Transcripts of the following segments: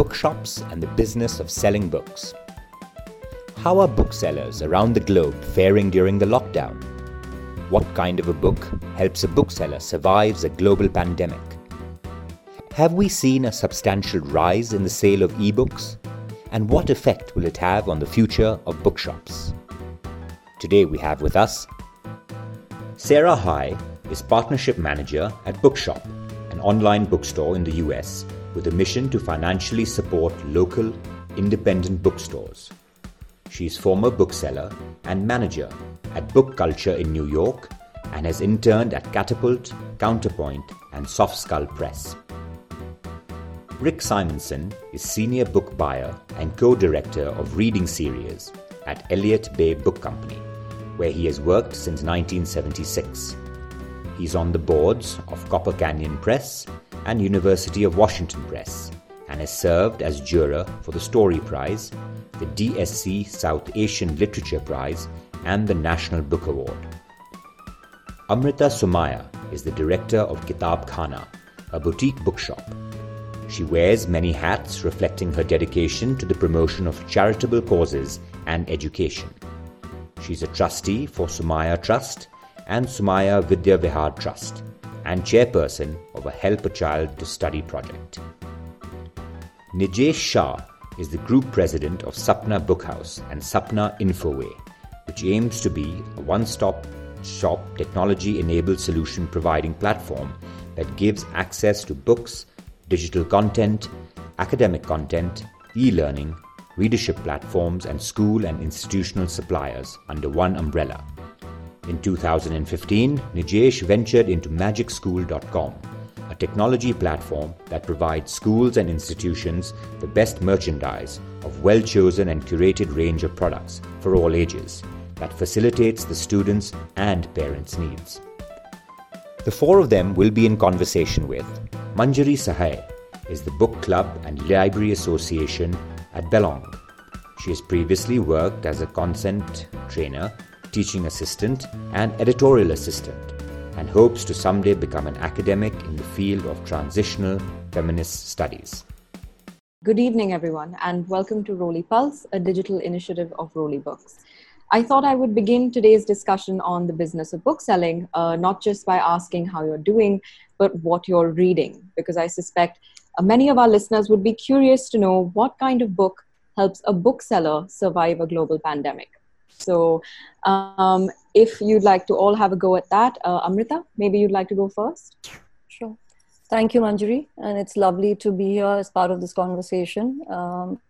Bookshops and the Business of Selling Books. How are booksellers around the globe faring during the lockdown? What kind of a book helps a bookseller survive a global pandemic? Have we seen a substantial rise in the sale of ebooks? And what effect will it have on the future of bookshops? Today we have with us Sarah High is Partnership Manager at Bookshop, an online bookstore in the US with a mission to financially support local, independent bookstores. She is former bookseller and manager at Book Culture in New York and has interned at Catapult, Counterpoint, and Soft Skull Press. Rick Simonson is senior book buyer and co director of reading series at Elliott Bay Book Company, where he has worked since 1976. He's on the boards of Copper Canyon Press and University of Washington Press and has served as juror for the Story Prize, the DSC South Asian Literature Prize, and the National Book Award. Amrita Somaiya is the director of Kitab Khana, a boutique bookshop. She wears many hats reflecting her dedication to the promotion of charitable causes and education. She's a trustee for Somaiya Trust and Somaiya Vidya Vihar Trust and chairperson of a Help a Child to Study project. Nijesh Shah is the group president of Sapna Bookhouse and Sapna Infoway, which aims to be a one stop shop technology enabled solution providing platform that gives access to books, digital content, academic content, e learning, readership platforms, and school and institutional suppliers under one umbrella. In 2015, Nijesh ventured into magicschool.com, a technology platform that provides schools and institutions the best merchandise of well chosen and curated range of products for all ages that facilitates the students' and parents' needs. The four of them will be in conversation with Manjari Sahai is the book club and library association at Belong. She has previously worked as a consent trainer, teaching assistant, and editorial assistant, and hopes to someday become an academic in the field of transitional feminist studies. Good evening, everyone, and welcome to Roli Pulse, a digital initiative of Roli Books. I thought I would begin today's discussion on the business of bookselling, uh, not just by asking how you're doing, but what you're reading, because I suspect uh, many of our listeners would be curious to know what kind of book helps a bookseller survive a global pandemic. So, um, if you'd like to all have a go at that, uh, Amrita, maybe you'd like to go first. Sure. Thank you, Manjari, and it's lovely to be here as part of this conversation. Um,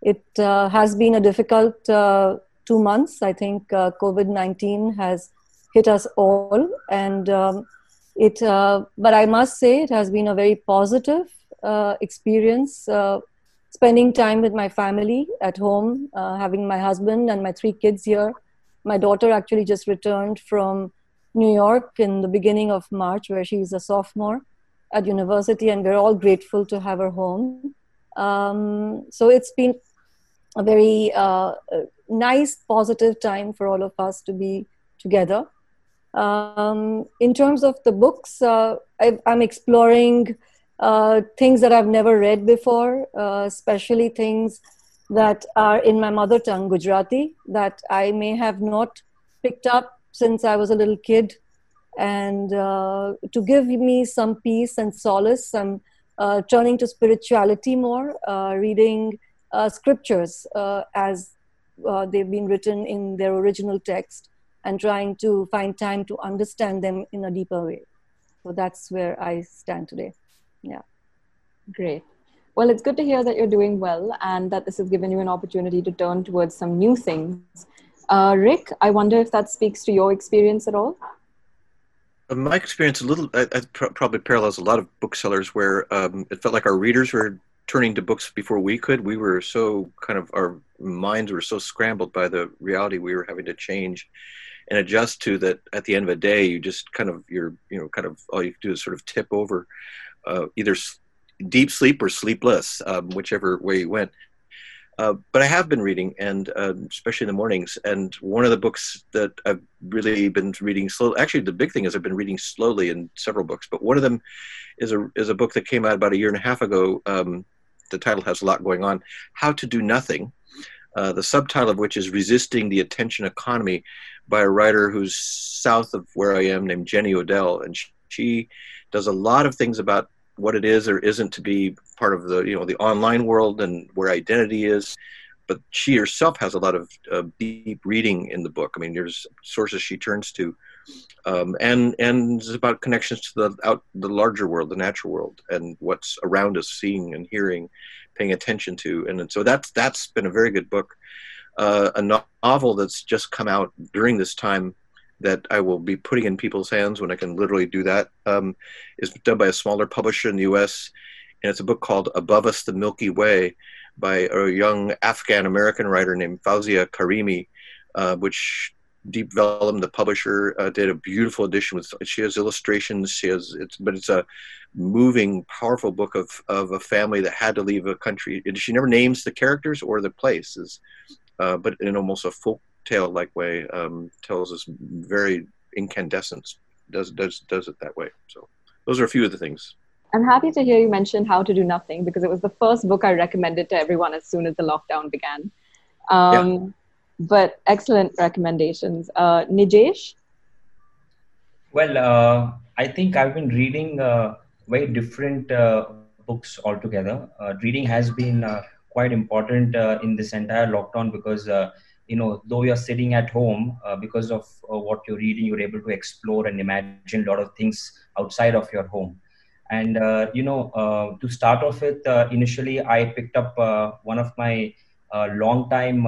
it uh, has been a difficult uh, two months. I think uh, COVID 19 has hit us all. And um, it, uh, but I must say, it has been a very positive uh, experience. Spending time with my family at home, uh, having my husband and my three kids here. My daughter actually just returned from New York in the beginning of March, where she's a sophomore at university, and we're all grateful to have her home. Um, so it's been a very uh, nice, positive time for all of us to be together. Um, in terms of the books, uh, I, am exploring uh, things that I've never read before, uh, especially things that are in my mother tongue, Gujarati, that I may have not picked up since I was a little kid. And uh, to give me some peace and solace, I'm uh, turning to spirituality more, uh, reading scriptures as uh, they've been written in their original text and trying to find time to understand them in a deeper way. So that's where I stand today. Yeah. Great. Well, it's good to hear that you're doing well and that this has given you an opportunity to turn towards some new things. Uh, Rick, I wonder if that speaks to your experience at all? Uh, my experience a little I, I pr- probably parallels a lot of booksellers where um, it felt like our readers were turning to books before we could. We were so kind of our minds were so scrambled by the reality we were having to change and adjust to that at the end of the day you just kind of you're you know kind of all you do is sort of tip over uh, either deep sleep or sleepless um, whichever way you went uh, but I have been reading, and uh, especially in the mornings. And one of the books that I've really been reading slowly. Actually, the big thing is I've been reading slowly in several books. But one of them is a is a book that came out about a year and a half ago. Um, the title has a lot going on. How to Do Nothing. Uh, the subtitle of which is Resisting the Attention Economy by a writer who's south of where I am named Jenny Odell. And she, she does a lot of things about what it is or isn't to be part of the you know the online world and where identity is. But she herself has a lot of uh, deep reading in the book. I mean there's sources she turns to um, and and it's about connections to the out the larger world the natural world and what's around us seeing and hearing paying attention to. And, and so that's that's been a very good book. Uh, a novel that's just come out during this time that I will be putting in people's hands when I can literally do that um, is done by a smaller publisher in the U.S. and it's a book called Above Us: The Milky Way by a young Afghan American writer named Fowzia Karimi, uh, which Deep Vellum, the publisher, uh, did a beautiful edition with. She has illustrations. She has it's, but it's a moving, powerful book of of a family that had to leave a country. She never names the characters or the places, uh, but in almost a folk tale like way um, tells us very incandescent does does does it that way. So those are a few of the things. I'm happy to hear you mention how to do nothing because it was the first book i recommended to everyone as soon as the lockdown began. Um, yeah. but excellent recommendations. Uh, nijesh? Well uh, i think i've been reading uh, very different uh, books altogether. Uh, reading has been uh, quite important in this entire lockdown because you know though you're sitting at home uh, because of uh, what you're reading you're able to explore and imagine a lot of things outside of your home. And uh, you know uh, to start off with uh, initially i picked up uh, one of my long time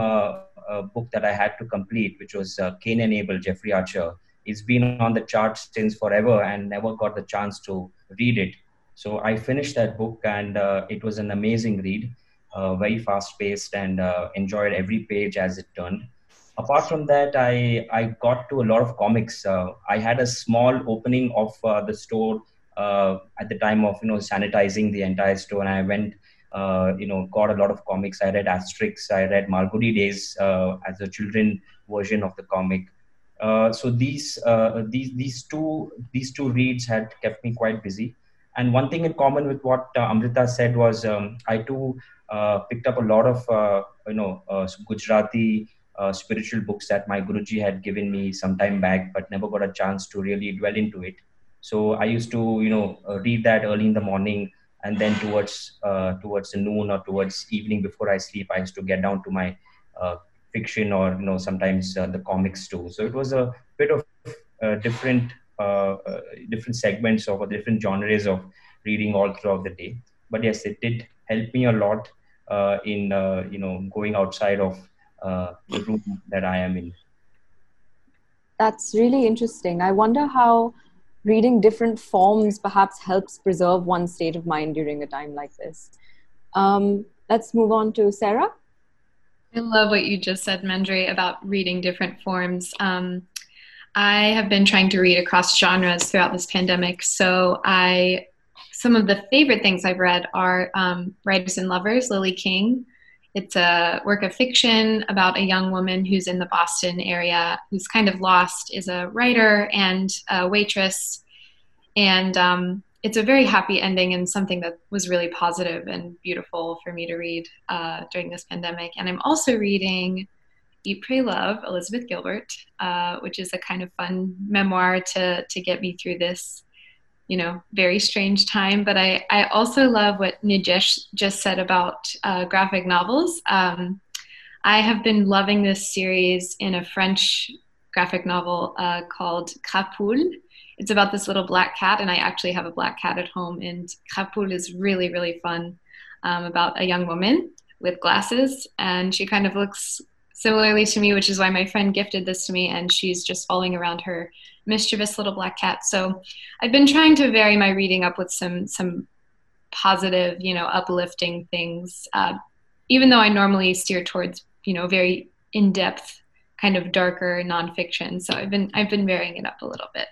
book that i had to complete which was kane and abel jeffrey archer. It's been on the charts since forever and never got the chance to read it. So i finished that book and it was an amazing read. uh, very fast paced and uh, enjoyed every page as it turned. Apart from that, I, I got to a lot of comics. Uh, I had a small opening of uh, the store uh, at the time of you know sanitizing the entire store, and I went uh, you know got a lot of comics. I read Asterix, I read Malgudi Days as a children version of the comic. so these these these two these two reads had kept me quite busy. And one thing in common with what Amrita said was um, I too uh, picked up a lot of uh, you know uh, Gujarati spiritual books that my Guruji had given me some time back, but never got a chance to really dwell into it. So I used to you know read that early in the morning, and then towards towards the noon or towards evening before I sleep, I used to get down to my fiction or you know sometimes uh, the comics too. So it was a bit of uh, different uh, different segments of different genres of reading all throughout the day. But yes it did help me a lot. uh, in uh, you know going outside of uh, the room that I am in. That's really interesting. I wonder how reading different forms perhaps helps preserve one state of mind during a time like this. Um, let's move on to Sarah. I love what you just said, Manjari, about reading different forms. Um, I have been trying to read across genres throughout this pandemic. So I some of the favorite things I've read are um, Writers and Lovers, Lily King. It's a work of fiction about a young woman who's in the Boston area who's kind of lost, is a writer and a waitress. And um, it's a very happy ending and something that was really positive and beautiful for me to read uh, during this pandemic. And I'm also reading Eat, Pray, Love, Elizabeth Gilbert, uh, which is a kind of fun memoir to, to get me through this you know very strange time but i i also love what nijesh just said about uh, graphic novels. Um, i have been loving this series in a french graphic novel uh, called crapoule it's about this little black cat and i actually have a black cat at home and crapoule is really really fun um, about a young woman with glasses and she kind of looks similarly to me which is why my friend gifted this to me and she's just following around her mischievous little black cat. So I've been trying to vary my reading up with some some positive, you know, uplifting things. Uh, even though I normally steer towards, you know, very in-depth, kind of darker nonfiction. So I've been I've been varying it up a little bit.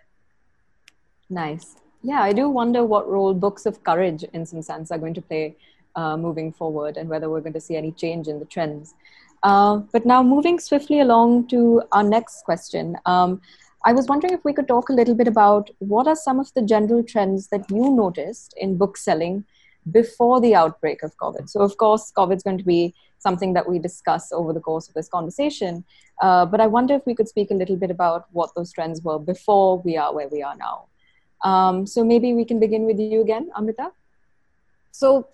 Nice. Yeah, I do wonder what role books of courage, in some sense, are going to play uh, moving forward, and whether we're going to see any change in the trends. Uh, but now, moving swiftly along to our next question. Um, I was wondering if we could talk a little bit about what are some of the general trends that you noticed in book selling before the outbreak of COVID. So, of course, COVID is going to be something that we discuss over the course of this conversation. Uh, but I wonder if we could speak a little bit about what those trends were before we are where we are now. Um, so, maybe we can begin with you again, Amrita. So,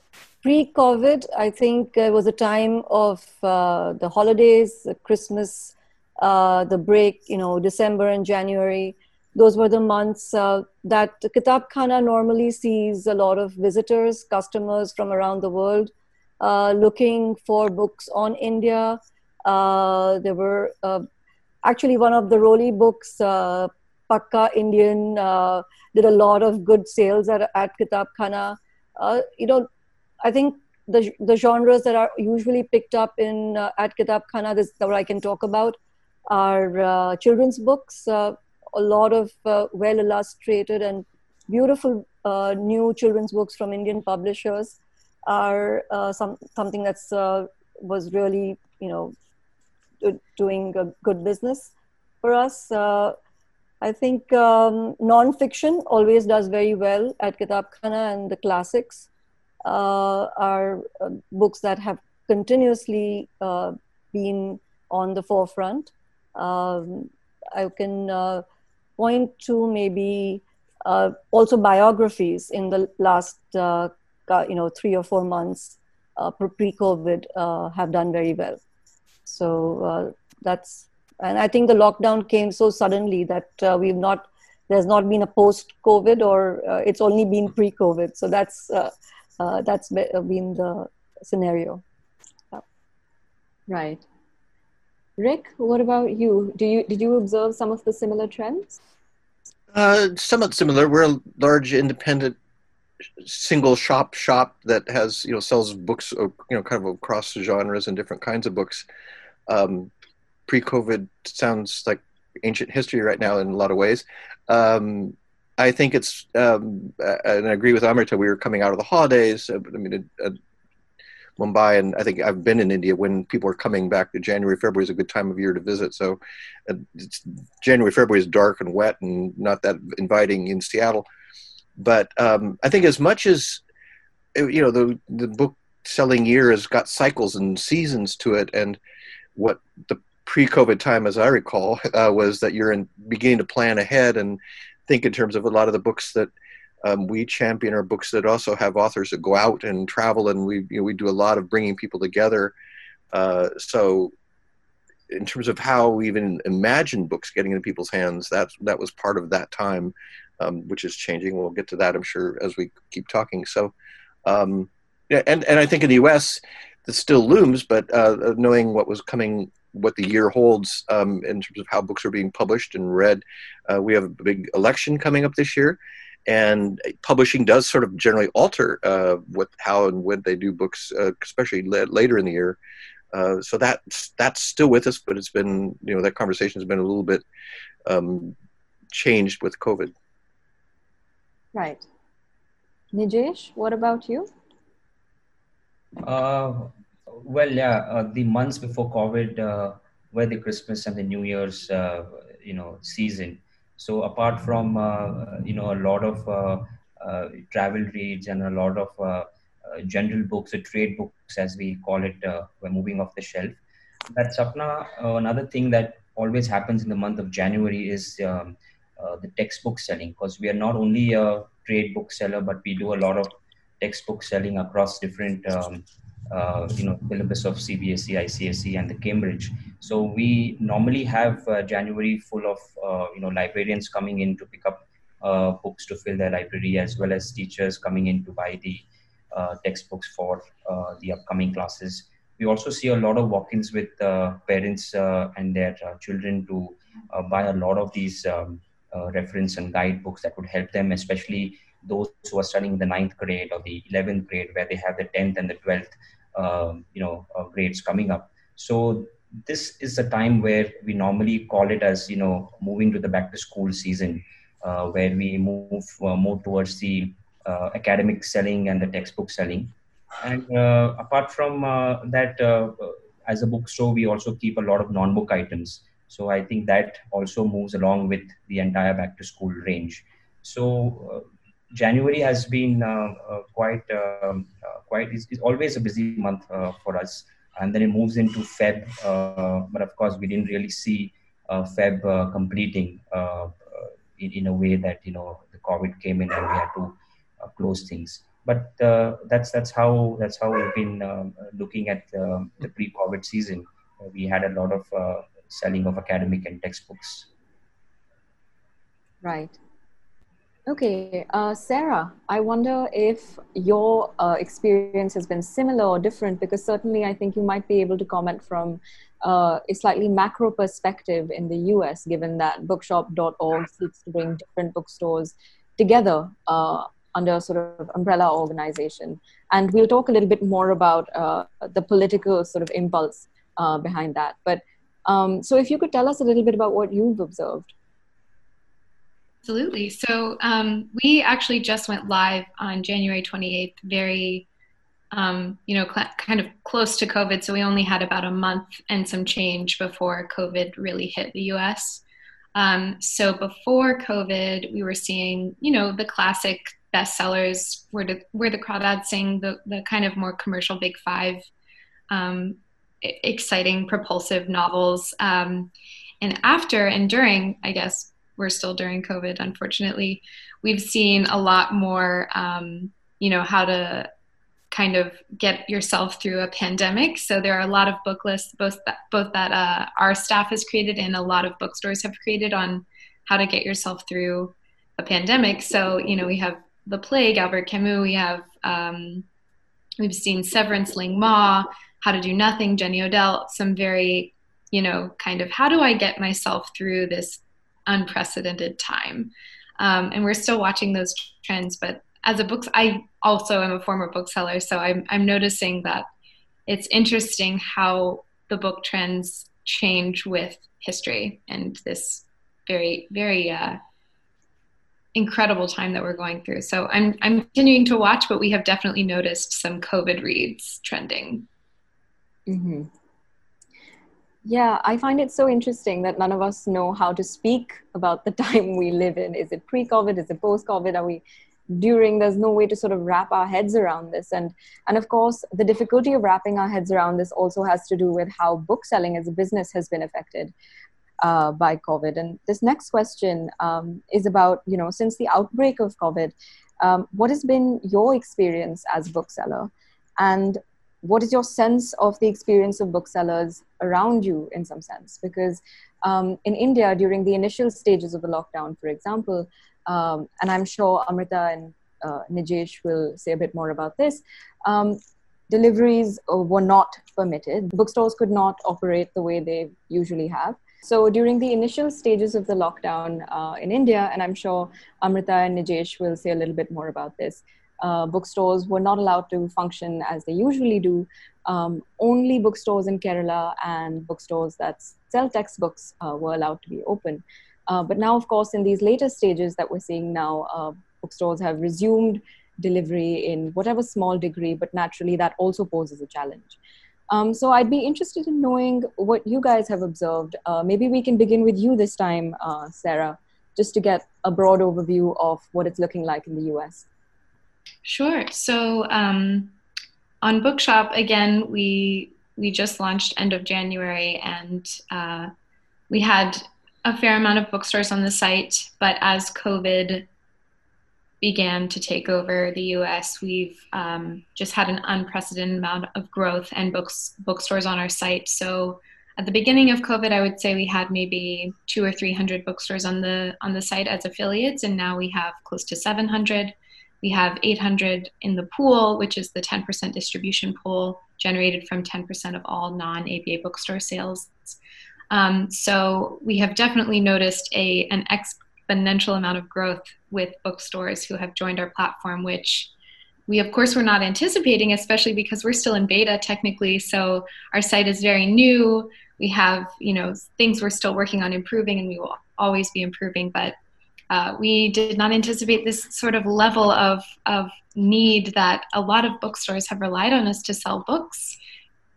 pre COVID, I think it was a time of uh, the holidays, Christmas uh, the break, you know, December and January. Those were the months uh, that Kitab Khana normally sees a lot of visitors, customers from around the world uh, looking for books on India. Uh, there were uh, actually one of the Roli books, Pakka Indian, did a lot of good sales at, at Kitab Khana. you know, I think the, the genres that are usually picked up in at Kitab Khana, this is what I can talk about are uh, children's books, uh, a lot of uh, well illustrated and beautiful new children's books from Indian publishers are some, something that's was really you know doing a good business for us. I think um, non-fiction always does very well at Kitab Khana and the classics uh, are uh, books that have continuously uh, been on the forefront. Um, I can uh, point to maybe uh, also biographies in the last uh, you know three or four months uh, pre-COVID uh, have done very well. So uh, that's and I think the lockdown came so suddenly that we've not there's not been a post-COVID or it's only been pre-COVID. So that's that's been the scenario. Yeah. Right. Rick, what about you? Do you did you observe some of the similar trends? Uh, somewhat similar. We're a large independent single shop shop that has you know sells books uh, you know kind of across genres and different kinds of books. Um, pre-COVID sounds like ancient history right now in a lot of ways. Um, I think it's, um, and I agree with Amrita. We were coming out of the holidays. I mean, a Mumbai, and I think I've been in India when people are coming back. January, February is a good time of year to visit. So, uh, January, February is dark and wet and not that inviting in Seattle. But um, I think as much as uh, you know, the the book selling year has got cycles and seasons to it, and what the pre-COVID time, as I recall, uh, was that you're in beginning to plan ahead and think in terms of a lot of the books that um, we champion are books that also have authors that go out and travel, and we you know, we do a lot of bringing people together. Uh, so, in terms of how we even imagine books getting into people's hands, that that was part of that time, um, which is changing. We'll get to that, I'm sure, as we keep talking. So, um, yeah, and and I think in the U.S. this still looms, but uh, knowing what was coming what the year holds um, in terms of how books are being published and read. Uh, we have a big election coming up this year, and publishing does sort of generally alter uh, what how and when they do books, uh, especially later in the year. Uh, so that that's still with us, but it's been you know that conversation has been a little bit um, changed with COVID. Right. Nijesh, what about you? Uh, well, yeah, uh, the months before COVID uh, were the Christmas and the New Year's, you know, season so apart from uh, you know a lot of uh, uh, travel reads and a lot of general books, or trade books as we call it, were moving off the shelf. That Sapna, another thing that always happens in the month of January is um, the textbook selling because we are not only a trade book seller, but we do a lot of textbook selling across different um, uh, you know syllabus of CBSE, ICSE, and the Cambridge. So we normally have uh, January full of uh, you know librarians coming in to pick up uh, books to fill their library, as well as teachers coming in to buy the uh, textbooks for uh, the upcoming classes. We also see a lot of walk-ins with parents and their children to buy a lot of these um, reference and guide books that would help them, especially those who are studying the ninth grade or the 11th grade where they have the 10th and the 12th um, you know uh, grades coming up. So this is a time where we normally call it as you know moving to the back to school season uh, where we move uh, more towards the uh, academic selling and the textbook selling. And uh, apart from uh, that as a bookstore we also keep a lot of non-book items. So i think that also moves along with the entire back to school range. So January has been uh, uh, quite um, uh, quite is, is, always a busy month uh, for us, and then it moves into Feb. Uh, but of course, we didn't really see uh, Feb completing in, in a way that you know the COVID came in and we had to close things. But that's that's how that's how we've been um, looking at um, the pre-COVID season. we had a lot of selling of academic and textbooks. Right. Okay, uh, Sarah, I wonder if your uh, experience has been similar or different because certainly I think you might be able to comment from uh, a slightly macro perspective in the US, given that bookshop.org seeks to bring different bookstores together uh, under a sort of umbrella organization. And we'll talk a little bit more about uh, the political sort of impulse uh, behind that. But um, so if you could tell us a little bit about what you've observed. Absolutely. So um, we actually just went live on January 28th, very, um, you know, cl- kind of close to COVID. So we only had about a month and some change before COVID really hit the US. Um, so before COVID, we were seeing, you know, the classic bestsellers, where the, where the crawdads sing, the, the kind of more commercial big five, um, exciting, propulsive novels. Um, and after and during, I guess, we're still during COVID, unfortunately, we've seen a lot more, um, you know, how to kind of get yourself through a pandemic. So there are a lot of book lists, both that, both that uh, our staff has created and a lot of bookstores have created on how to get yourself through a pandemic. So you know, we have The Plague, Albert Camus. We have um, we've seen Severance, Ling Ma, How to Do Nothing, Jenny Odell. Some very you know, kind of how do I get myself through this unprecedented time. Um, and we're still watching those trends. But as a book, I also am a former bookseller, so I'm, I'm noticing that it's interesting how the book trends change with history and this very, very uh, incredible time that we're going through. So I'm, I'm continuing to watch, but we have definitely noticed some COVID reads trending. Mm-hmm. Yeah, I find it so interesting that none of us know how to speak about the time we live in. Is it pre COVID? Is it post COVID? Are we during? There's no way to sort of wrap our heads around this. And, and of course, the difficulty of wrapping our heads around this also has to do with how bookselling as a business has been affected. Uh, by COVID. And this next question um, is about, you know, since the outbreak of COVID, um, what has been your experience as bookseller? And what is your sense of the experience of booksellers around you in some sense? Because um, in india during the initial stages of the lockdown for example um, and i'm sure amrita and uh, nijesh will say a bit more about this um, deliveries uh, were not permitted. Bookstores could not operate the way they usually have. So during the initial stages of the lockdown uh, in india and i'm sure amrita and nijesh will say a little bit more about this uh, bookstores were not allowed to function as they usually do. Um, only bookstores in Kerala and bookstores that sell textbooks uh, were allowed to be open. Uh, but now, of course, in these later stages that we're seeing now, uh, bookstores have resumed delivery in whatever small degree, but naturally that also poses a challenge. Um, so I'd be interested in knowing what you guys have observed. Uh, maybe we can begin with you this time, uh, Sarah, just to get a broad overview of what it's looking like in the US. Sure. So um, on Bookshop, again, we we just launched end of January, and uh, we had a fair amount of bookstores on the site. But as COVID began to take over the U.S., we've um, just had an unprecedented amount of growth and books bookstores on our site. So at the beginning of COVID, I would say we had maybe two or three hundred bookstores on the on the site as affiliates, and now we have close to seven hundred. We have 800 in the pool, which is the 10% distribution pool generated from 10% of all non ABA bookstore sales. Um, so we have definitely noticed a an exponential amount of growth with bookstores who have joined our platform, which we of course were not anticipating, especially because we're still in beta technically. So our site is very new. We have, you know, things we're still working on improving, and we will always be improving. But uh, we did not anticipate this sort of level of of need that a lot of bookstores have relied on us to sell books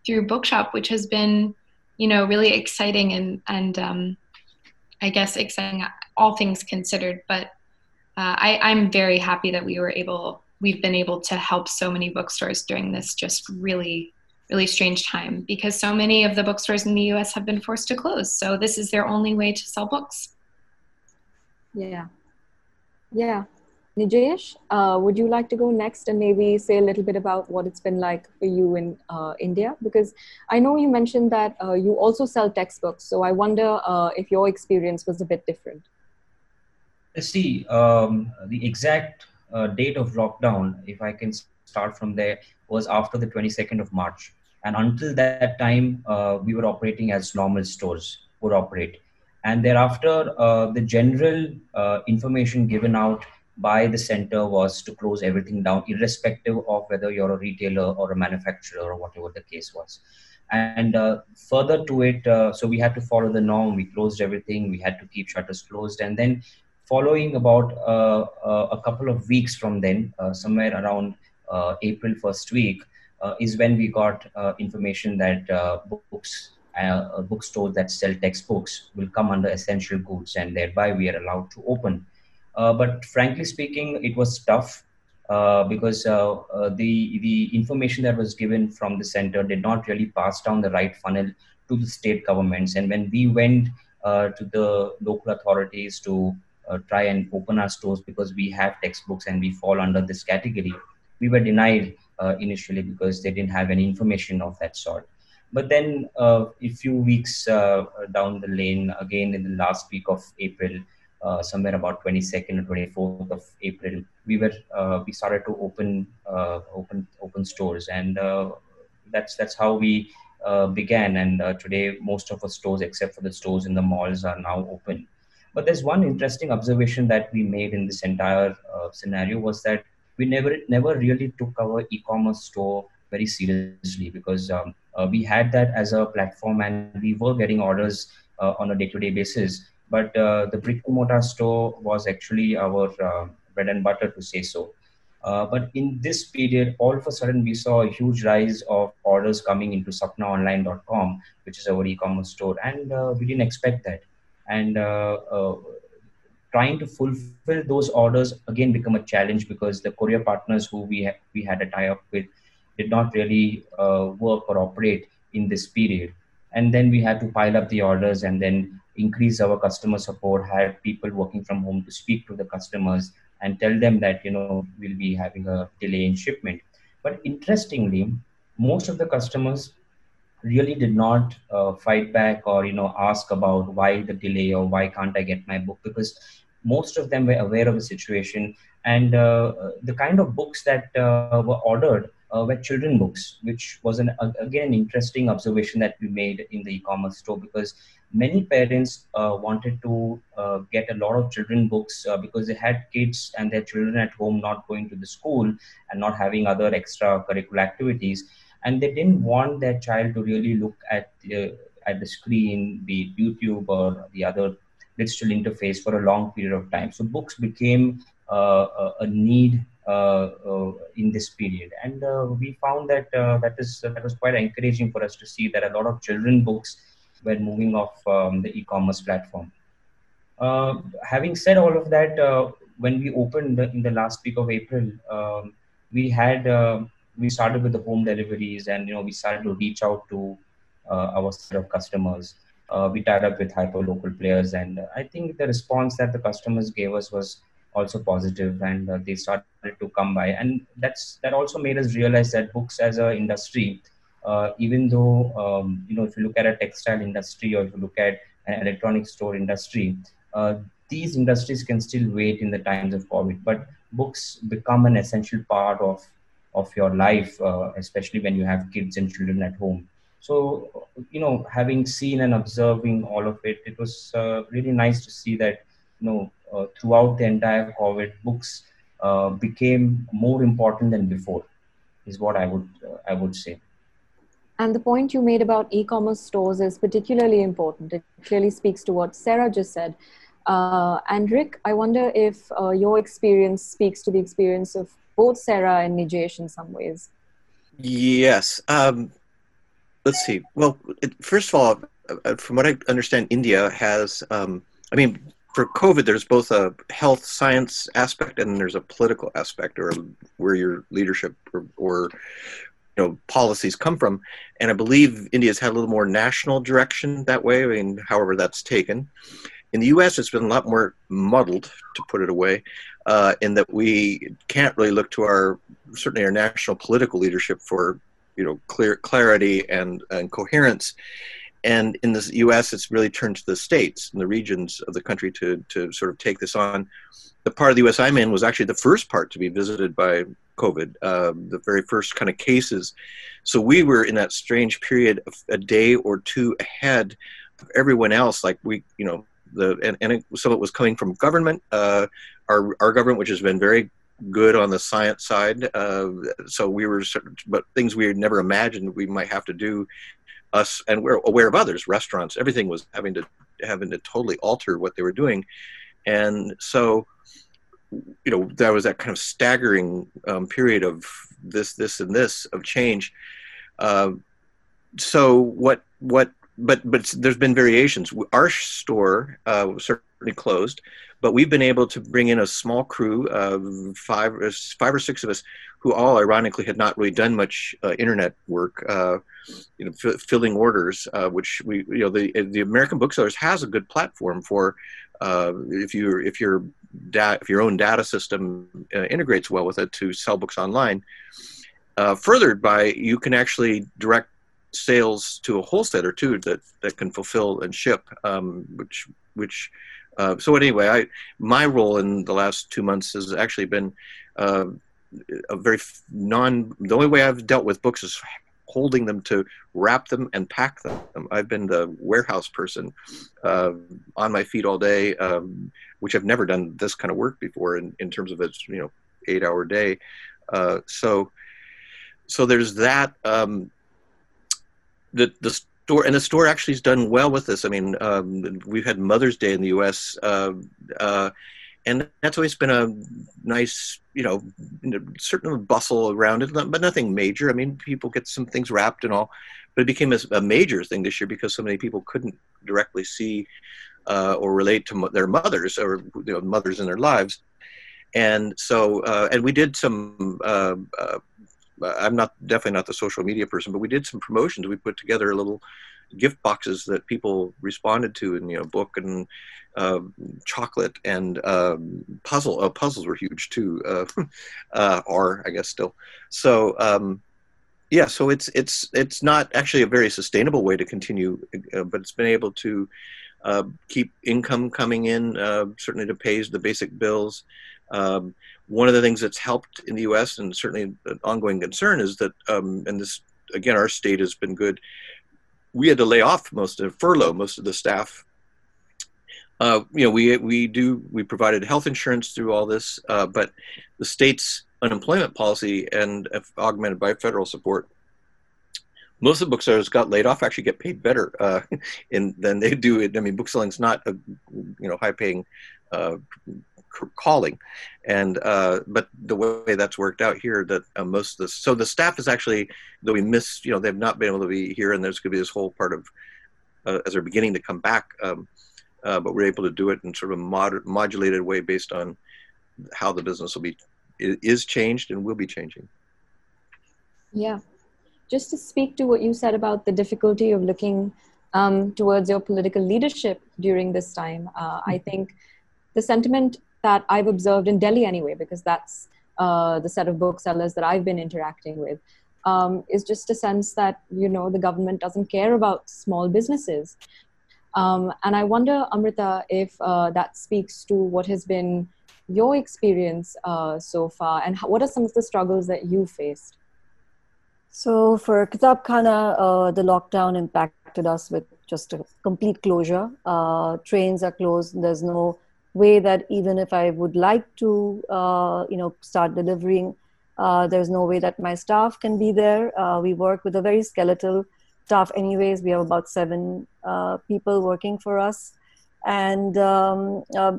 through Bookshop, which has been, you know, really exciting and and um, I guess exciting all things considered. But uh, I, I'm very happy that we were able we've been able to help so many bookstores during this just really really strange time because so many of the bookstores in the US have been forced to close. So this is their only way to sell books. Yeah. Yeah. Nijesh, uh, would you like to go next and maybe say a little bit about what it's been like for you in uh, India? Because I know you mentioned that uh, you also sell textbooks. So I wonder uh, if your experience was a bit different. See, um, the exact uh, date of lockdown, if I can start from there, was after the 22nd of March. And until that time, uh, we were operating as normal stores would operate. And thereafter, uh, the general uh, information given out by the center was to close everything down, irrespective of whether you're a retailer or a manufacturer or whatever the case was. And uh, further to it, uh, so we had to follow the norm. We closed everything. We had to keep shutters closed. And then following about uh, uh, a couple of weeks from then, somewhere around April first week, is when we got information that books, bookstores that sell textbooks will come under essential goods, and thereby we are allowed to open. but frankly speaking, it was tough. Uh, because uh, uh, the the information that was given from the center did not really pass down the right funnel to the state governments. And when we went to the local authorities to uh, try and open our stores because we have textbooks and we fall under this category. We were denied uh, initially because they didn't have any information of that sort. But then uh, a few weeks uh, down the lane, again in the last week of April, uh, somewhere about 22nd or 24th of April, we were uh, we started to open open open stores, and that's that's how we began. And today, most of our stores, except for the stores in the malls, are now open. But there's one interesting observation that we made in this entire uh, scenario was that we never never really took our e-commerce store very seriously because um, uh, we had that as a platform and we were getting orders uh, on a day-to-day basis. But uh, the brick and mortar store was actually our uh, bread and butter, to say so. Uh, but in this period, all of a sudden, we saw a huge rise of orders coming into sapnaonline.com, which is our e-commerce store, and we didn't expect that and uh, uh, trying to fulfill those orders again become a challenge because the courier partners who we ha- we had a tie up with did not really uh, work or operate in this period. And then we had to pile up the orders and then increase our customer support have people working from home to speak to the customers and tell them that you know we'll be having a delay in shipment. But interestingly most of the customers really did not uh, fight back or you know ask about why the delay or why can't i get my book because most of them were aware of the situation. And uh, the kind of books that uh, were ordered uh, were children books which was an again an interesting observation that we made in the e-commerce store because many parents uh, wanted to uh, get a lot of children books because they had kids and their children at home not going to the school and not having other extra curricular activities and they didn't want their child to really look at the, at the screen, the YouTube or the other digital interface for a long period of time. So books became uh, a need uh, uh, in this period, and uh, we found that uh, that is that was quite encouraging for us to see that a lot of children books were moving off um, the e-commerce platform. Uh, having said all of that, when we opened the, in the last week of April, um, we had we started with the home deliveries and you know we started to reach out to uh, our set of customers uh, we tied up with hyper local players and uh, i think the response that the customers gave us was also positive and uh, they started to come by and that's that also made us realize that books as an industry uh, even though um, you know if you look at a textile industry or if you look at an electronic store industry uh, these industries can still wait in the times of covid but books become an essential part of of your life, uh, especially when you have kids and children at home. So, you know, having seen and observing all of it, it was uh, really nice to see that, you know, throughout the entire COVID, books uh, became more important than before. Is what I would uh, I would say. And the point you made about e-commerce stores is particularly important. It clearly speaks to what Sarah just said. Uh, and Rick, I wonder if uh, your experience speaks to the experience of both Sarah and Nijesh in some ways. Yes. Um, let's see. Well, it, first of all, uh, from what I understand, India has, um, I mean, for COVID, there's both a health science aspect and there's a political aspect, or where your leadership or, or you know policies come from. And I believe India's had a little more national direction that way. I mean, however that's taken. In the U.S., it's been a lot more muddled, to put it away, uh, in that we can't really look to our certainly our national political leadership for you know clear clarity and, and coherence and in the U.S., it's really turned to the states and the regions of the country to to sort of take this on. The part of the U.S. I'm in was actually the first part to be visited by COVID, uh, the very first kind of cases. So we were in that strange period of a day or two ahead of everyone else. Like we, you know, the and, and it, of it was coming from government. Uh, our our government, which has been very good on the science side. Uh, so we were, but things we had never imagined we might have to do us and we're aware of others restaurants everything was having to having to totally alter what they were doing. And so you know that was that kind of staggering um, period of this this and this of change. Uh, so what what but but there's been variations. Our store uh, closed but we've been able to bring in a small crew of five five or six of us who all ironically had not really done much uh, internet work, uh, you know, f- filling orders, uh, which we, you know, the the American Booksellers has a good platform for uh, if you if your da- if your own data system uh, integrates well with it to sell books online. Uh, furthered by you can actually direct sales to a wholesaler too that that can fulfill and ship, um, which which. So anyway, I my role in the last two months has actually been a very non. The only way I've dealt with books is holding them to wrap them and pack them. I've been the warehouse person uh, on my feet all day, um, which I've never done this kind of work before in, in terms of its you know eight hour day. Uh, so so there's that. Um, the the store and the store actually has done well with this. I mean, um, we've had Mother's Day in the U.S. Uh, uh and that's always been a nice, you know, certain bustle around it, but nothing major. I mean, people get some things wrapped and all, but it became a, a major thing this year because so many people couldn't directly see uh, or relate to their mothers or you know, mothers in their lives, and so uh, and we did some. Uh, uh I'm not definitely not the social media person, but we did some promotions. We put together a little gift boxes that people responded to and you know book and uh, chocolate and um, puzzle. Uh, puzzles were huge too, uh, uh, are I guess still. So um, yeah, so it's it's it's not actually a very sustainable way to continue, uh, but it's been able to uh, keep income coming in, uh, certainly to pay the basic bills. Um, one of the things that's helped in the U.S. and certainly an ongoing concern is that, um, and this again, our state has been good we had to lay off most of furlough most of the staff. Uh, you know, we we do we provided health insurance through all this, uh, but the state's unemployment policy and augmented by federal support, most of the booksellers got laid off actually get paid better uh, in than they do. It I mean, bookselling's not a you know high paying uh, calling. And uh, but the way that's worked out here that uh, most of the so the staff is actually though we miss you know they've not been able to be here and there's going to be this whole part of uh, as they're beginning to come back um, uh, but we're able to do it in sort of a mod- modulated way based on how the business will be is changed and will be changing. Yeah. Just to speak to what you said about the difficulty of looking um, towards your political leadership during this time uh, i think the sentiment that I've observed in Delhi anyway, because that's uh, the set of booksellers that I've been interacting with, um, is just a sense that you know the government doesn't care about small businesses. Um, and I wonder, Amrita, if uh, that speaks to what has been your experience uh, so far, and how, what are some of the struggles that you faced? So for Kitab Khana, uh, the lockdown impacted us with just a complete closure. Uh, trains are closed. There's no way that even if I would like to, uh, you know, start delivering, uh, there's no way that my staff can be there. Uh, we work with a very skeletal staff, anyways. We have about seven uh, people working for us, and um, uh,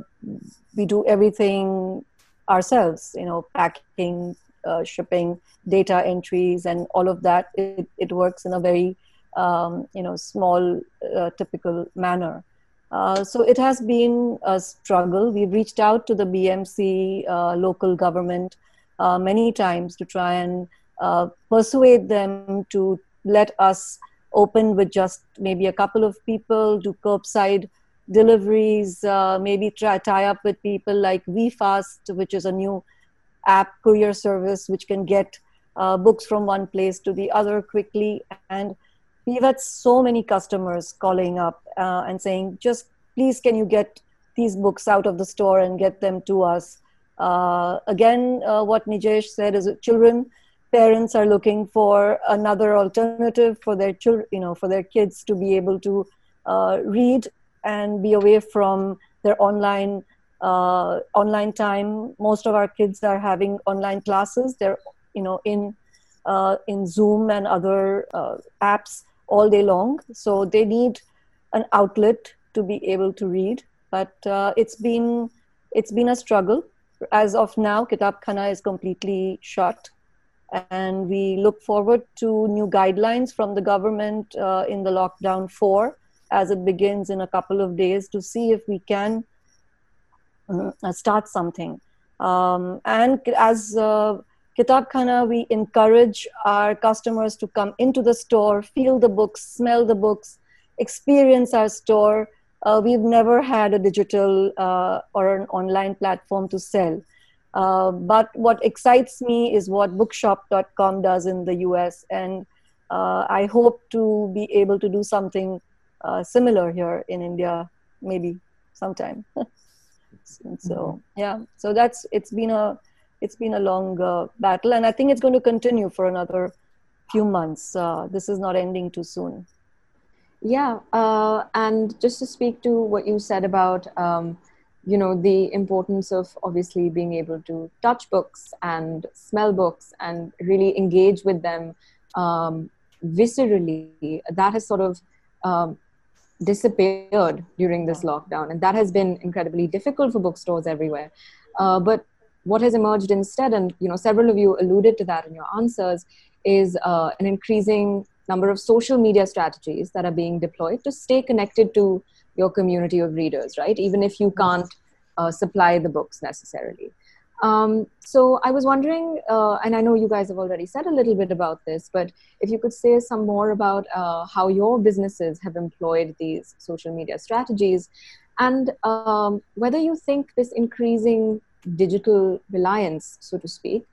we do everything ourselves. You know, packing, uh, shipping, data entries, and all of that. It, it works in a very um, you know small, typical manner. Uh, so it has been a struggle. We've reached out to the BMC uh, local government uh, many times to try and uh, persuade them to let us open with just maybe a couple of people, do curbside deliveries, uh, maybe try tie up with people like WeFast, which is a new app courier service which can get books from one place to the other quickly and we've had so many customers calling up uh, and saying just please can you get these books out of the store and get them to us? Uh, again uh, what nijesh said is children parents are looking for another alternative for their children you know for their kids to be able to uh, read and be away from their online uh, online time. Most of our kids are having online classes. They're you know in uh, in zoom and other uh, apps all day long. So they need an outlet to be able to read. But uh, it's been it's been a struggle. As of now, Kitab Khana is completely shut, and we look forward to new guidelines from the government uh, in the lockdown four as it begins in a couple of days to see if we can uh, start something. Um, and as uh, Kitab Khana, we encourage our customers to come into the store, feel the books, smell the books, experience our store. Uh, we've never had a digital uh, or an online platform to sell. Uh, but what excites me is what bookshop.com does in the US. And uh, I hope to be able to do something uh, similar here in India, maybe sometime. so, mm-hmm. yeah, so that's, it's been a, it's been a long uh, battle, and I think it's going to continue for another few months. Uh, this is not ending too soon. Yeah, uh, and just to speak to what you said about, um, you know, the importance of obviously being able to touch books and smell books and really engage with them um, viscerally, that has sort of um, disappeared during this lockdown, and that has been incredibly difficult for bookstores everywhere. Uh, but what has emerged instead, and you know, several of you alluded to that in your answers, is uh, an increasing number of social media strategies that are being deployed to stay connected to your community of readers, right? Even if you can't uh, supply the books necessarily. Um, so I was wondering, uh, and I know you guys have already said a little bit about this, but if you could say some more about uh, how your businesses have employed these social media strategies, and um, whether you think this increasing digital reliance, so to speak,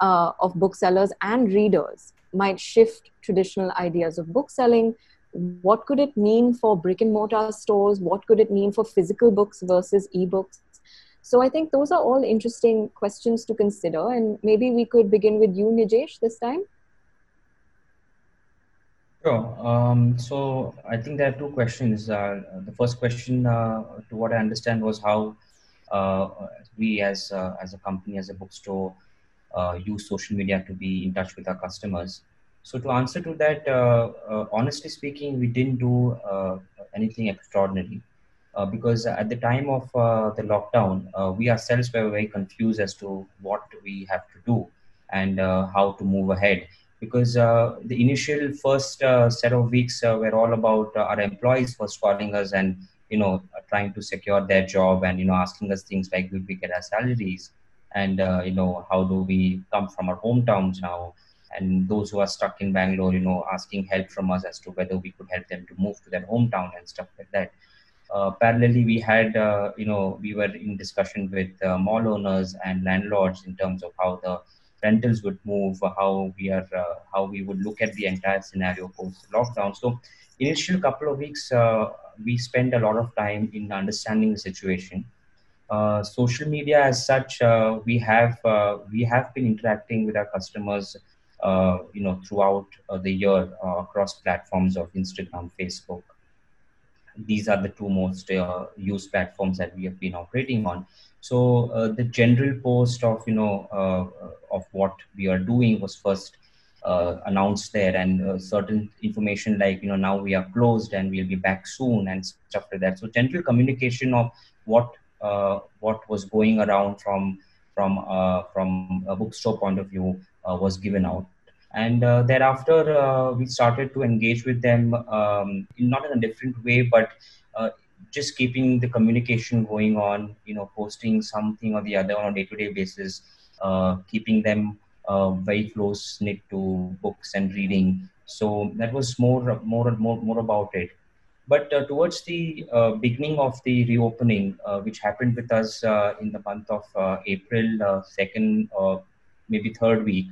uh, of booksellers and readers might shift traditional ideas of bookselling. What could it mean for brick and mortar stores? What could it mean for physical books versus ebooks? So I think those are all interesting questions to consider. And maybe we could begin with you, Nijesh, this time. Sure. Um, so I think there are two questions. Uh, the first question, uh, to what I understand, was how we as uh, as a company, as a bookstore, uh, use social media to be in touch with our customers. So to answer to that, honestly speaking, we didn't do anything extraordinary. Uh, because at the time of uh, the lockdown, uh, we ourselves were very confused as to what we have to do and how to move ahead. Because the initial first set of weeks were all about our employees first calling us and you know trying to secure their job and you know asking us things like will we get our salaries and uh, you know how do we come from our hometowns now? And those who are stuck in bangalore you know asking help from us as to whether we could help them to move to their hometown and stuff like that. Uh, parallelly we had uh, you know we were in discussion with uh, mall owners and landlords in terms of how the rentals would move how we are uh, how we would look at the entire scenario post lockdown so initial couple of weeks uh, we spend a lot of time in understanding the situation. Uh, social media as such, uh, we have uh, we have been interacting with our customers, uh, you know, throughout uh, the year across platforms of Instagram, Facebook, these are the two most used platforms that we have been operating on. So the general post of you know of what we are doing was first uh, announced there, and uh, certain information like you know now we are closed and we'll be back soon and stuff like that. So general communication of what uh, what was going around from from from a bookstore point of view was given out and uh, thereafter uh, we started to engage with them um, not in a different way but uh, just keeping the communication going on you know posting something or the other on a day-to-day basis uh, keeping them uh, very close knit to books and reading so that was more more more, more about it but uh, towards the beginning of the reopening which happened with us in the month of april second maybe third week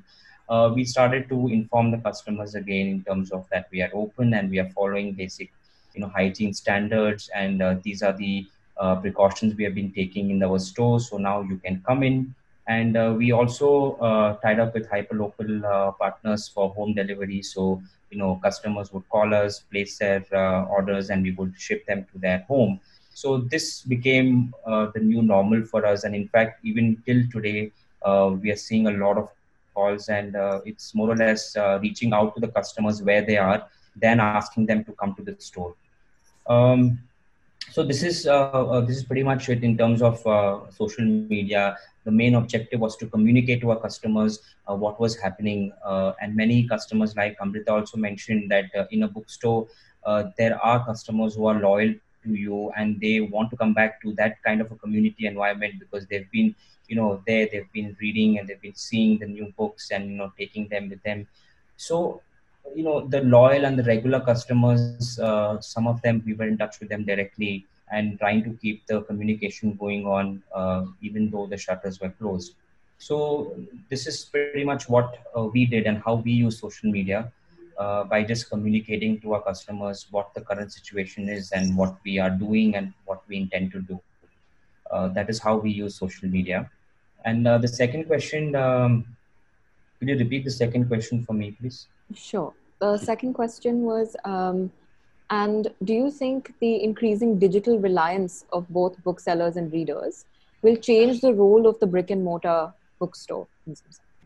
uh, we started to inform the customers again in terms of that we are open and we are following basic you know hygiene standards and uh, these are the uh, precautions we have been taking in our store. so now you can come in and uh, we also uh, tied up with hyperlocal uh, partners for home delivery. So you know customers would call us place their orders and we would ship them to their home. So this became the new normal for us. And in fact even till today we are seeing a lot of calls and uh, it's more or less uh, reaching out to the customers where they are then asking them to come to the store. Um, so this is uh, uh this is pretty much it in terms of uh, social media. The main objective was to communicate to our customers uh, what was happening and many customers like amrita also mentioned that in a bookstore there are customers who are loyal to you and they want to come back to that kind of a community environment because they've been you know there they've been reading and they've been seeing the new books and you know taking them with them. So you know the loyal and the regular customers uh, some of them we were in touch with them directly and trying to keep the communication going on uh, even though the shutters were closed so this is pretty much what uh, we did and how we use social media uh, by just communicating to our customers what the current situation is and what we are doing and what we intend to do uh, that is how we use social media. And uh, the second question, um, could you repeat the second question for me, please? Sure. The second question was, um, and do you think the increasing digital reliance of both booksellers and readers will change the role of the brick and mortar bookstore?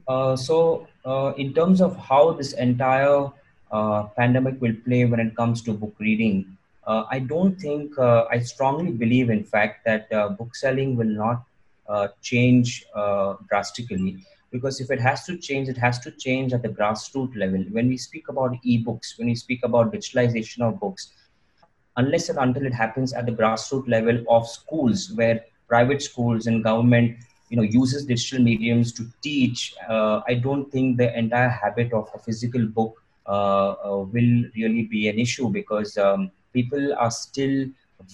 Uh, so, uh, in terms of how this entire uh, pandemic will play when it comes to book reading, uh, I don't think, uh, I strongly believe, in fact, that uh, book selling will not uh, change uh, drastically because if it has to change, it has to change at the grassroots level. When we speak about ebooks, when we speak about digitalization of books, unless and until it happens at the grassroots level of schools where private schools and government you know uses digital mediums to teach uh, i don't think the entire habit of a physical book uh, uh, will really be an issue because um, people are still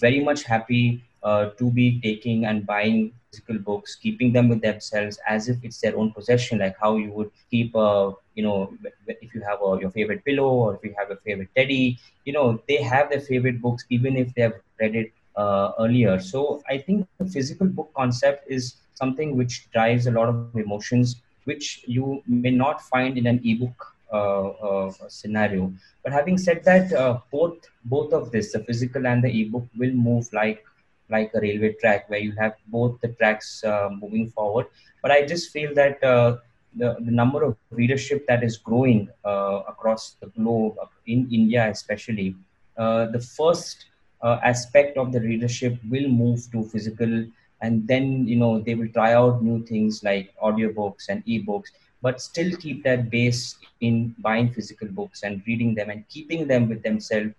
very much happy uh, to be taking and buying physical books, keeping them with themselves as if it's their own possession, like how you would keep a, you know, if you have a, your favorite pillow or if you have a favorite teddy, you know, they have their favorite books even if they have read it uh, earlier. So I think the physical book concept is something which drives a lot of emotions, which you may not find in an ebook uh, uh, scenario. But having said that, uh, both both of this, the physical and the ebook, will move like like a railway track where you have both the tracks moving forward. But I just feel that the, the number of readership that is growing uh, across the globe, in India especially, uh, the first uh, aspect of the readership will move to physical, and then you know they will try out new things like audiobooks and ebooks but still keep that base in buying physical books and reading them and keeping them with themselves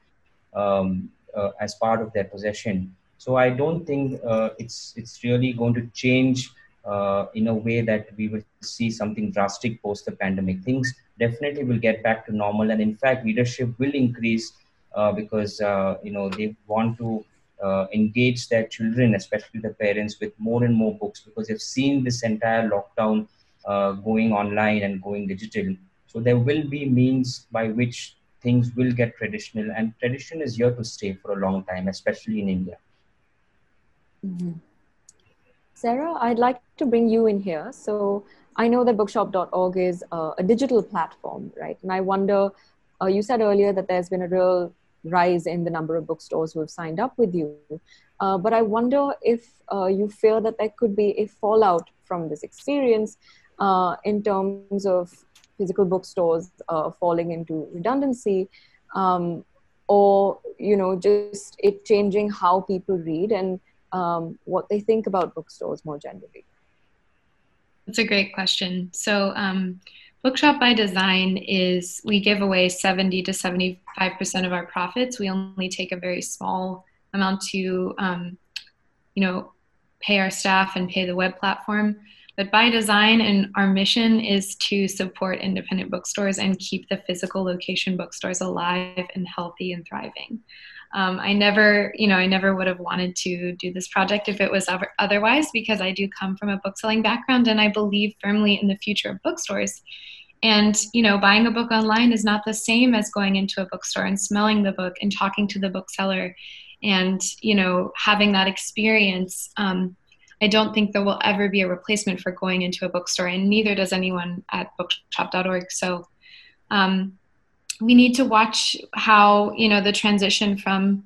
um, uh, as part of their possession. So I don't think uh, it's it's really going to change uh, in a way that we will see something drastic post the pandemic. Things definitely will get back to normal, and in fact, readership will increase uh, because uh, you know they want to uh, engage their children, especially the parents, with more and more books because they've seen this entire lockdown uh, going online and going digital. So there will be means by which things will get traditional, and tradition is here to stay for a long time, especially in India. Mm-hmm. Sarah, I'd like to bring you in here. So I know that bookshop.org is uh, a digital platform, right? And I wonder, uh, you said earlier that there's been a real rise in the number of bookstores who have signed up with you. Uh, but I wonder if uh, you fear that there could be a fallout from this experience uh, in terms of physical bookstores uh, falling into redundancy, um, or you know, just it changing how people read and um, what they think about bookstores more generally. That's a great question. So. Um, Bookshop by Design is we give away 70 to 75% of our profits. We only take a very small amount to, um, you know, pay our staff and pay the web platform. But by design, and our mission is to support independent bookstores and keep the physical location bookstores alive and healthy and thriving. Um, I never, you know, I never would have wanted to do this project if it was otherwise because I do come from a bookselling background and I believe firmly in the future of bookstores. And, you know, buying a book online is not the same as going into a bookstore and smelling the book and talking to the bookseller and, you know, having that experience. Um, I don't think there will ever be a replacement for going into a bookstore, and neither does anyone at bookshop.org. So um, we need to watch how, you know, the transition from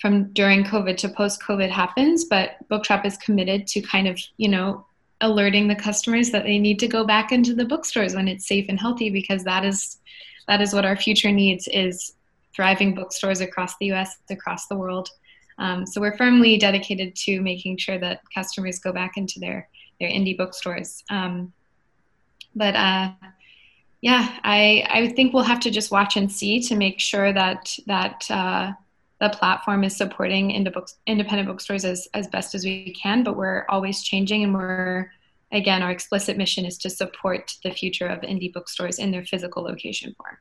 from during COVID to post COVID happens, but Bookshop is committed to kind of, you know, alerting the customers that they need to go back into the bookstores when it's safe and healthy because that is that is what our future needs is thriving bookstores across the US across the world. Um, so we're firmly dedicated to making sure that customers go back into their their indie bookstores. Um, but uh, yeah I, I think we'll have to just watch and see to make sure that that uh, the platform is supporting independent bookstores as, as best as we can, but we're always changing and we're, again, our explicit mission is to support the future of indie bookstores in their physical location form.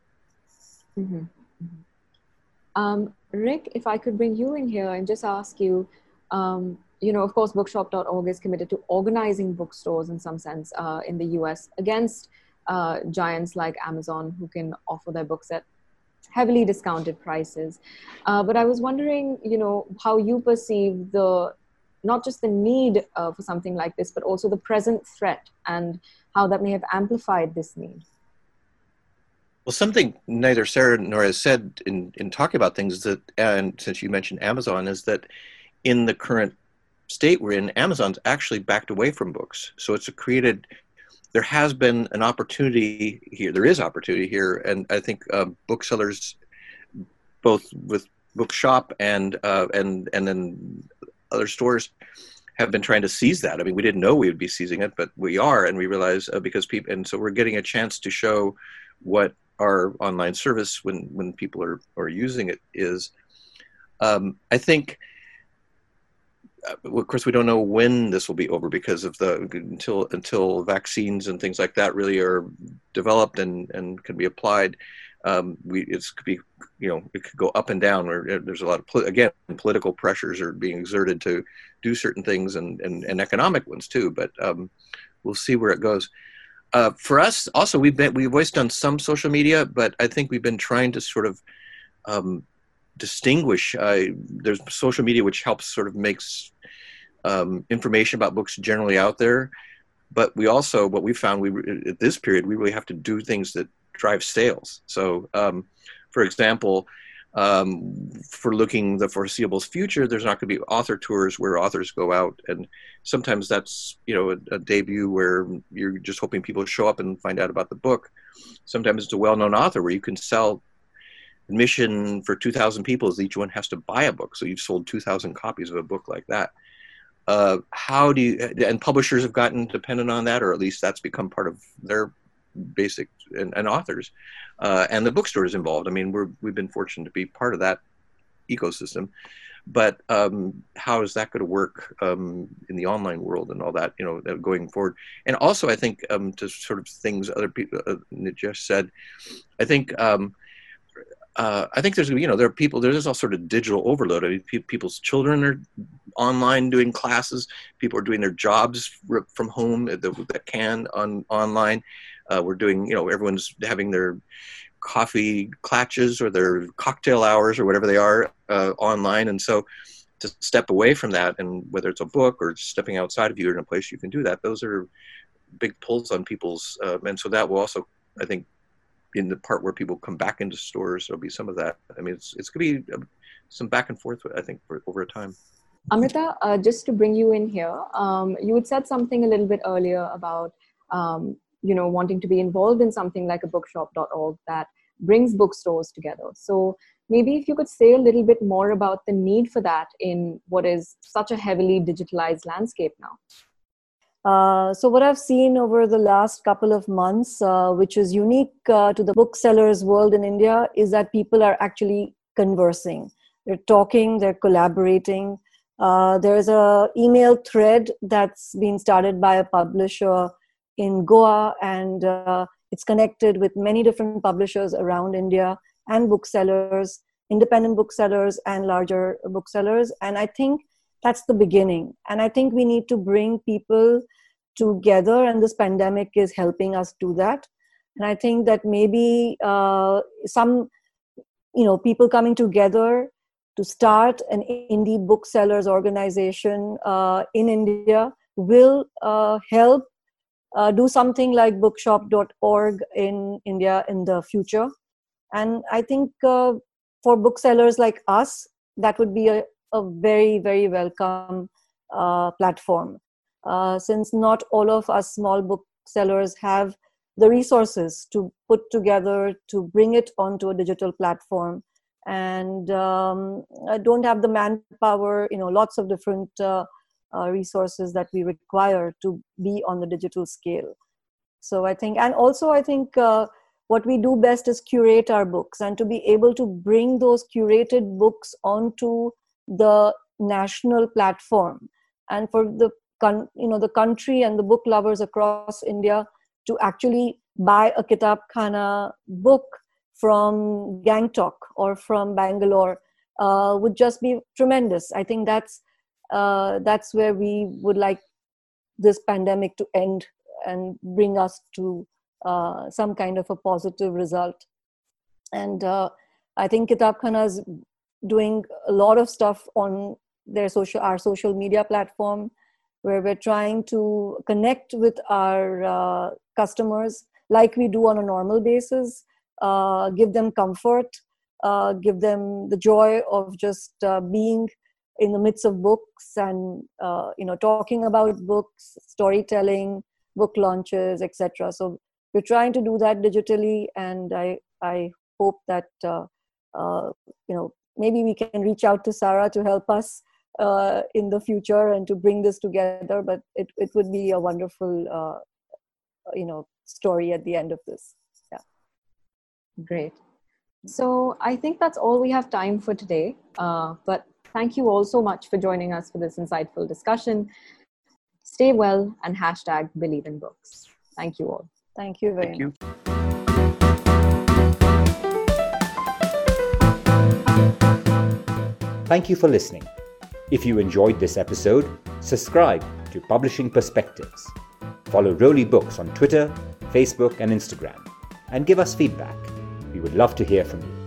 Mm-hmm. mm-hmm. Um, Rick, if I could bring you in here and just ask you, um, you know, of course, bookshop.org is committed to organizing bookstores in some sense uh, in the US against uh, giants like Amazon who can offer their books at heavily discounted prices. Uh, but I was wondering, you know, how you perceive the not just the need uh, for something like this, but also the present threat and how that may have amplified this need. Well, something neither Sarah nor has said in, in talking about things that, and since you mentioned Amazon, is that in the current state we're in, Amazon's actually backed away from books. So it's a created there has been an opportunity here. There is opportunity here, and I think uh, booksellers, both with Bookshop and uh, and and then other stores, have been trying to seize that. I mean, we didn't know we would be seizing it, but we are, and we realize uh, because people, and so we're getting a chance to show what our online service when when people are are using it is. Um, I think of course we don't know when this will be over because of the until until vaccines and things like that really are developed and and can be applied um, we it's could be you know it could go up and down or uh, there's a lot of again political pressures are being exerted to do certain things and and, and economic ones too but um, we'll see where it goes. Uh, for us also we've been we've always done some social media but i think we've been trying to sort of um, distinguish. Uh, there's social media which helps sort of makes um, information about books generally out there, but we also what we found we at this period we really have to do things that drive sales. So, um, for example. Um, for looking the foreseeable future, there's not going to be author tours where authors go out, and sometimes that's you know a, a, debut where you're just hoping people show up and find out about the book. Sometimes it's a well-known author where you can sell admission for 2,000 people is each one has to buy a book. So you've sold 2,000 copies of a book like that. Uh, how do you, and publishers have gotten dependent on that, or at least that's become part of their basic, and, and authors, uh, and the bookstores involved. I mean, we're, we've been fortunate to be part of that ecosystem. But um, how is that going to work um, in the online world and all that, you know, going forward? And also, I think um, to sort of things other people uh, just said, I think um, uh, I think there's you know there are people there's all sort of digital overload. I mean, pe- people's children are online doing classes. People are doing their jobs from home that, can on online. Uh, we're doing you know everyone's having their coffee clatches or their cocktail hours or whatever they are uh, online, and so to step away from that and whether it's a book or stepping outside of you in a place you can do that, those are big pulls on people's uh, and so that will also I think in the part where people come back into stores, there'll be some of that. I mean, it's it's going to be uh, some back and forth. I think for, over time. Amrita, uh, just to bring you in here, um, you had said something a little bit earlier about um, you know wanting to be involved in something like a bookshop.org that brings bookstores together. So maybe if you could say a little bit more about the need for that in what is such a heavily digitalized landscape now. Uh, so what I've seen over the last couple of months, uh, which is unique uh, to the booksellers world in India, is that people are actually conversing. They're talking, they're collaborating. Uh, there's a email thread that's been started by a publisher in Goa, and uh, it's connected with many different publishers around India and booksellers, independent booksellers and larger booksellers. And I think that's the beginning. And i think we need to bring people together and this pandemic is helping us do that. And i think that maybe uh, some you know people coming together to start an indie booksellers organization uh, in india will uh, help uh, do something like bookshop.org in india in the future. And i think uh, for booksellers like us that would be a, a very very welcome uh, platform. Uh, since not all of us small booksellers have the resources to put together to bring it onto a digital platform. And um, don't have the manpower you know lots of different uh, uh, resources that we require to be on the digital scale. So i think and also i think uh, what we do best is curate our books. And to be able to bring those curated books onto the national platform. And for the you know the country and the book lovers across india to actually buy a kitab khana book from gangtok or from bangalore uh, would just be tremendous. I think that's uh, that's where we would like this pandemic to end and bring us to uh, some kind of a positive result. And uh, i think kitab khana is doing a lot of stuff on their social our social media platform where we're trying to connect with our uh, customers like we do on a normal basis uh, give them comfort uh, give them the joy of just uh, being in the midst of books and uh, you know talking about books storytelling book launches etc so we're trying to do that digitally and i i hope that uh, you know maybe we can reach out to Sarah to help us uh, in the future and to bring this together. But it, it would be a wonderful, uh, you know, story at the end of this. Yeah. Great. So I think that's all we have time for today. Uh, but thank you all so much for joining us for this insightful discussion. Stay well and hashtag believe in books. Thank you all. Thank you very Thank much. Thank you for listening. If you enjoyed this episode, subscribe to Publishing Perspectives. Follow Roli Books on Twitter, Facebook, and Instagram, and give us feedback. We would love to hear from you.